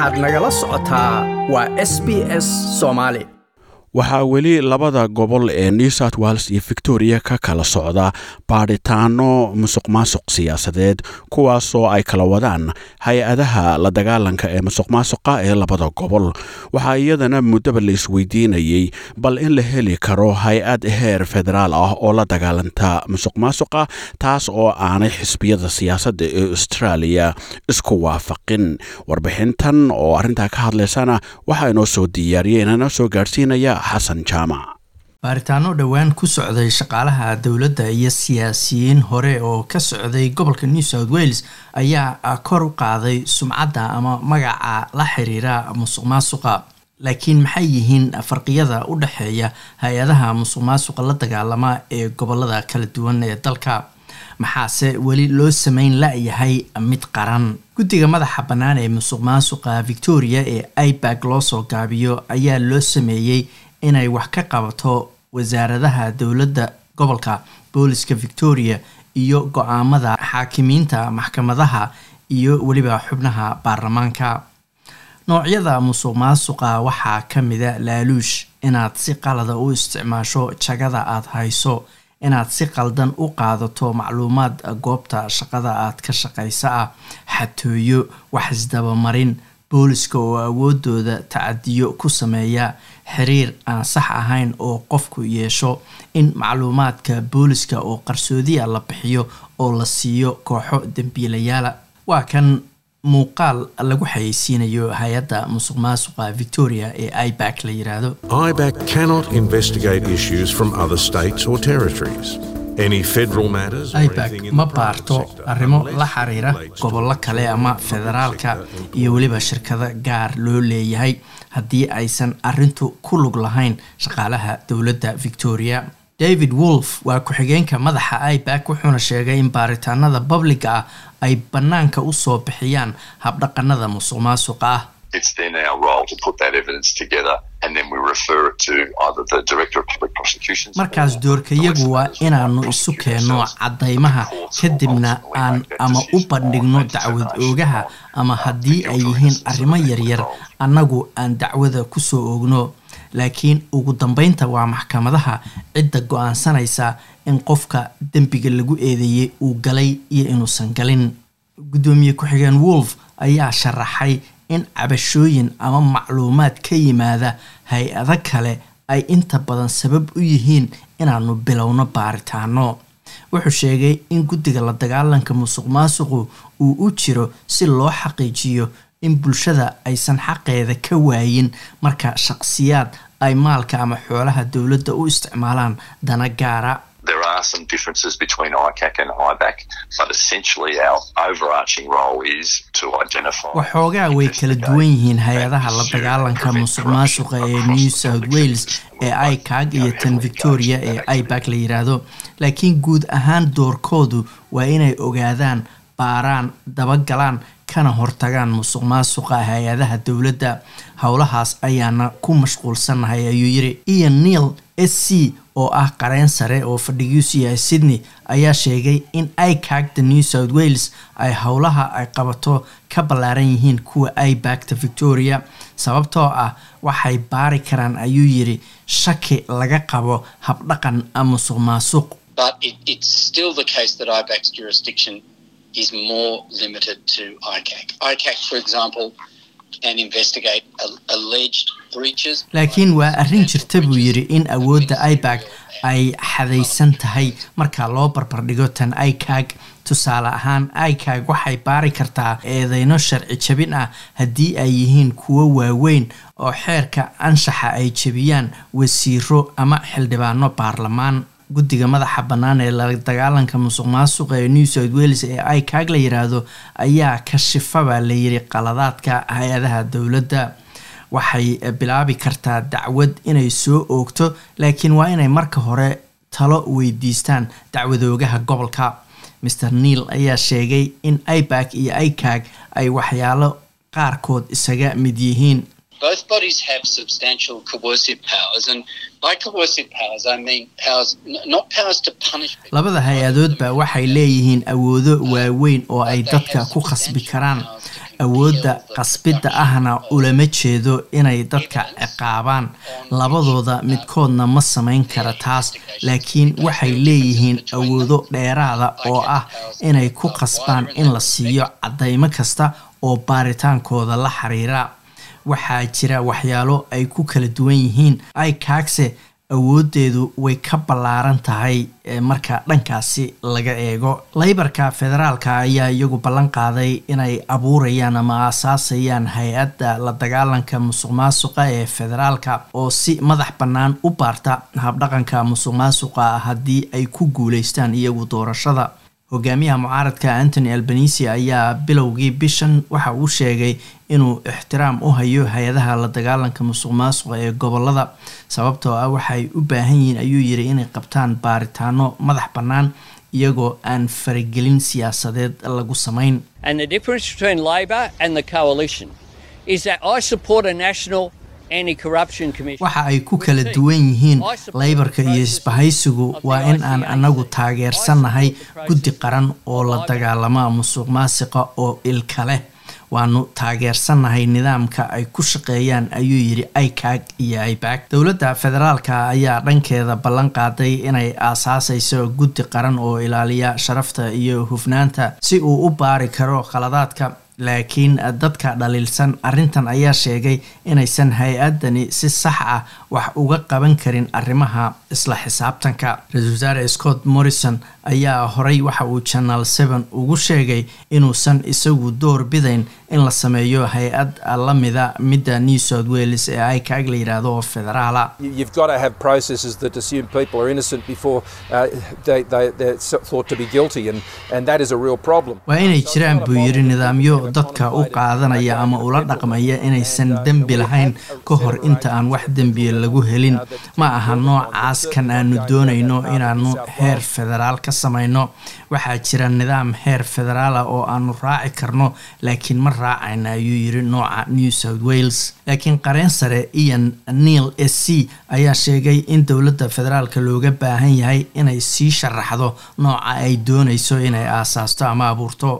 waxaad nagala socotaa waa s b s soomaali waxaa weli labada gobol ee new south wales iyo victoria ka kala socda baadhitaano musuq maasuq siyaasadeed kuwaasoo ay kala wadaan hay'adaha la dagaalanka ee musuq maasuqa ee labada gobol. Waxaa iyadana muddaba la isweydiinayey bal in la heli karo hay'ad heer federaal ah oo la dagaalanta musuq maasuqa taas oo aanay xisbiyada siyaasadda ee australia isku waafaqin. Warbixintan oo arrintaa ka hadlaysana waxaa inoo soo diyaariyay inana soo gaadhsiinaya xasan jaamac baaritaano dhowaan ku socday shaqaalaha dowladda iyo siyaasiyiin hore oo ka socday gobolka new south wales ayaa kor u qaaday sumcadda ama magaca la xiriira musuq maasuqa laakiin maxay yihiin farqiyada u dhexeeya hay'adaha musuq maasuqa la dagaalama ee gobollada kala duwan ee dalka? Maxaase weli loo sameyn la-yahay mid qaran. Guddiga madaxa bannaan ee musuq maasuqa victoria ee ibag loo soo gaabiyo ayaa loo sameeyey inay wax ka qabato wasaaradaha dowladda gobolka booliska victoria iyo go'aamada xaakimiinta maxkamadaha iyo weliba xubnaha baarlamaanka. Noocyada musuq maasuqa waxaa ka mida laaluush inaad si qalada u isticmaasho jagada aad hayso inaad si qaldan u qaadato macluumaad goobta shaqada aad ka shaqaysa ah xatooyo wax isdabamarin booliska oo awoodooda tacadiyo ku sameeya xiriir aan sax ahayn oo qofku yeesho in macluumaadka booliska oo qarsoodiya la bixiyo oo la siiyo kooxo dembiilayaala waa kan muuqaal lagu xayeysiinayo hay'adda musuq maasuqa victoria ee ibak la yiraahdo In ma baarto arrimo la xiriira gobollo kale ama federaalka iyo weliba shirkado gaar loo leeyahay haddii aysan arintu ku lug lahayn shaqaalaha dowladda victoria. David wolf waa ku-xigeenka madaxa ibak wuxuuna sheegay in baaritaanada babliga ah ay bannaanka u soo bixiyaan habdhaqanada musuq maasuqa ah it's then our role to put that evidence together and then we refer it to either the Director of Public Prosecutions. markaas or doorkayagu waa or isu keenno caddaymaha kadibna aan ama u bandhigno dacwad oogaha ama haddii ay yihiin arrimo yaryar annagu aan dacwada ku soo oogno laakiin ugu dambeynta waa maxkamadaha cidda go'aansanaysa in qofka dembiga lagu eedeeyey uu galay iyo inuusan galin guddoomiye ku-xigeen wolf ayaa sharaxay in cabashooyin ama macluumaad ka yimaada hay'ado kale ay inta badan sabab u yihiin inaanu bilowno baaritaano wuxuu sheegay in guddiga la dagaalanka musuq maasuqu uu u jiro si loo xaqiijiyo in bulshada aysan xaqeeda ka waayin marka shaqsiyaad ay maalka ama xoolaha dowladda u isticmaalaan dana gaara There are some differences between ICAC and IBAC, but essentially our overarching role is to identify. waxoogaa way kala duwan yihiin hay'adaha la dagaalanka musuq maasuqa ee new south wales ee icag iyo tan victoria ee ibak la yiraahdo laakiin guud ahaan doorkoodu waa inay ogaadaan baaraan dabagalaan kana hortagaan musuq maasuqa hay'adaha dowladda. Howlahaas ayaana ku mashquulsannahay ayuu yiri ian neil s c oo ah qareen sare oo fadhigiisu yahay sydney ayaa sheegay in icagta new south wales ay howlaha ay qabato ka ballaaran yihiin kuwa ibacta victoria. Sababtoo ah waxay baari karaan ayuu yiri shaki laga qabo habdhaqan musuq maasuq is more limited to ICAC. ICAC, for example, laakiin waa arrin jirta buu yidhi in awoodda ibak ay xadaysan tahay marka loo barbardhigo tan icag tusaale ahaan icag waxay baari kartaa eedeyno sharci jabin ah haddii ay yihiin kuwo waaweyn oo xeerka anshaxa ay jebiyaan wasiiro ama xildhibaano baarlamaan guddiga madaxa bannaan ee la dagaalanka musuq maasuqa ee new south wales ee icag la yiraahdo ayaa kashifaba la yiri qaladaadka hay'adaha dowladda. Waxay bilaabi kartaa dacwad inay soo oogto laakiin waa inay marka hore talo weydiistaan dacwadoogaha gobolka. Mr neil ayaa sheegay in ibak iyo icag ay waxyaalo qaarkood isaga mid yihiin Both bodies have substantial coercive powers, and by coercive powers, I mean powers, not powers to punish labada hay'adoodba waxay leeyihiin awoodo waaweyn oo ay dadka ku khasbi karaan. awoodda qasbidda ahna ulama jeedo inay dadka ciqaabaan. labadooda midkoodna ma samayn kara taas laakiin waxay leeyihiin awoodo dheeraada oo ah inay ku qasbaan in la siiyo caddaymo kasta oo baaritaankooda la xiriira waxaa jira waxyaalo ay ku kala duwan yihiin. Icaagse awoodeedu way ka ballaaran tahay marka dhankaasi laga eego. Laybarka federaalka ayaa iyagu ballan qaaday inay abuurayaan ama aasaasayaan hay'adda la dagaalanka musuq maasuqa ee federaalka oo si madax bannaan u baarta habdhaqanka musuq maasuqa haddii ay ku guuleystaan iyagu doorashada hogaamiyaha mucaaradka antony albanisi ayaa bilowgii bishan waxa uu sheegay inuu ixtiraam u hayo hay'adaha la dagaalanka musuq maasuqa ee gobollada sababtoo ah waxay u baahan yihiin ayuu yiri inay qabtaan baaritaano madax bannaan iyagoo aan faragelin siyaasadeed lagu samayn waxa ay ku kala duwan yihiin laybarka iyo isbahaysigu waa in aan anagu taageersannahay guddi qaran oo la dagaalama musuq maasiqa oo ilka leh. Waanu taageersannahay nidaamka ay ku shaqeeyaan ayuu yidhi icaag iyo ibag dowladda federaalka ayaa dhankeeda ballan qaaday inay aasaasayso guddi qaran oo ilaaliya sharafta iyo hufnaanta si uu u baari karo khaladaadka laakiin dadka dhaliilsan arrintan ayaa sheegay inaysan hay'addani si sax ah wax uga qaban karin arrimaha isla xisaabtanka. Ra'iisul wasaare scott morrison ayaa horey waxa uu janal seven ugu sheegay inuusan isagu door bidayn in la sameeyo hay'ad la mida midda new south wales ee icaag la yidhaahdo oo federaala waa inay jiraan buu yidhi nidaamyo dadka u qaadanaya ama ula dhaqmaya inaysan dembi lahayn ka hor inta aan wax dembiya lagu helin. Ma aha noocaas kan aanu doonayno inaanu heer federaal ka samayno. Waxaa jira nidaam heer federaala oo aanu raaci karno laakiin ma raacayna ayuu yiri nooca new south wales. Laakiin qareen sare ian neil s c ayaa sheegay in dowladda federaalka looga baahan yahay inay sii sharaxdo nooca ay doonayso inay aasaasto ama abuurto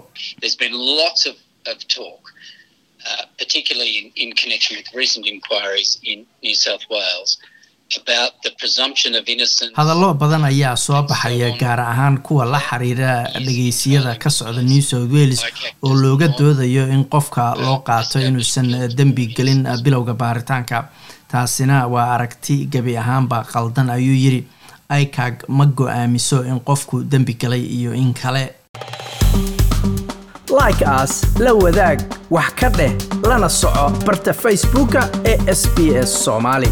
uh, particularly in, in connection with recent inquiries in New South Wales. hadallo badan ayaa soo baxaya gaar ahaan kuwa la xiriira dhegeysiyada ka socda new south wales oo looga doodayo in qofka loo qaato inuusan dembi gelin bilowga baaritaanka. Taasina waa aragti gebi ahaanba qaldan ayuu yiri icaag ma go'aamiso in qofku dembi galay iyo in kale like aas la wadaag wax ka dheh lana soco barta facebooka ee sb s soomaali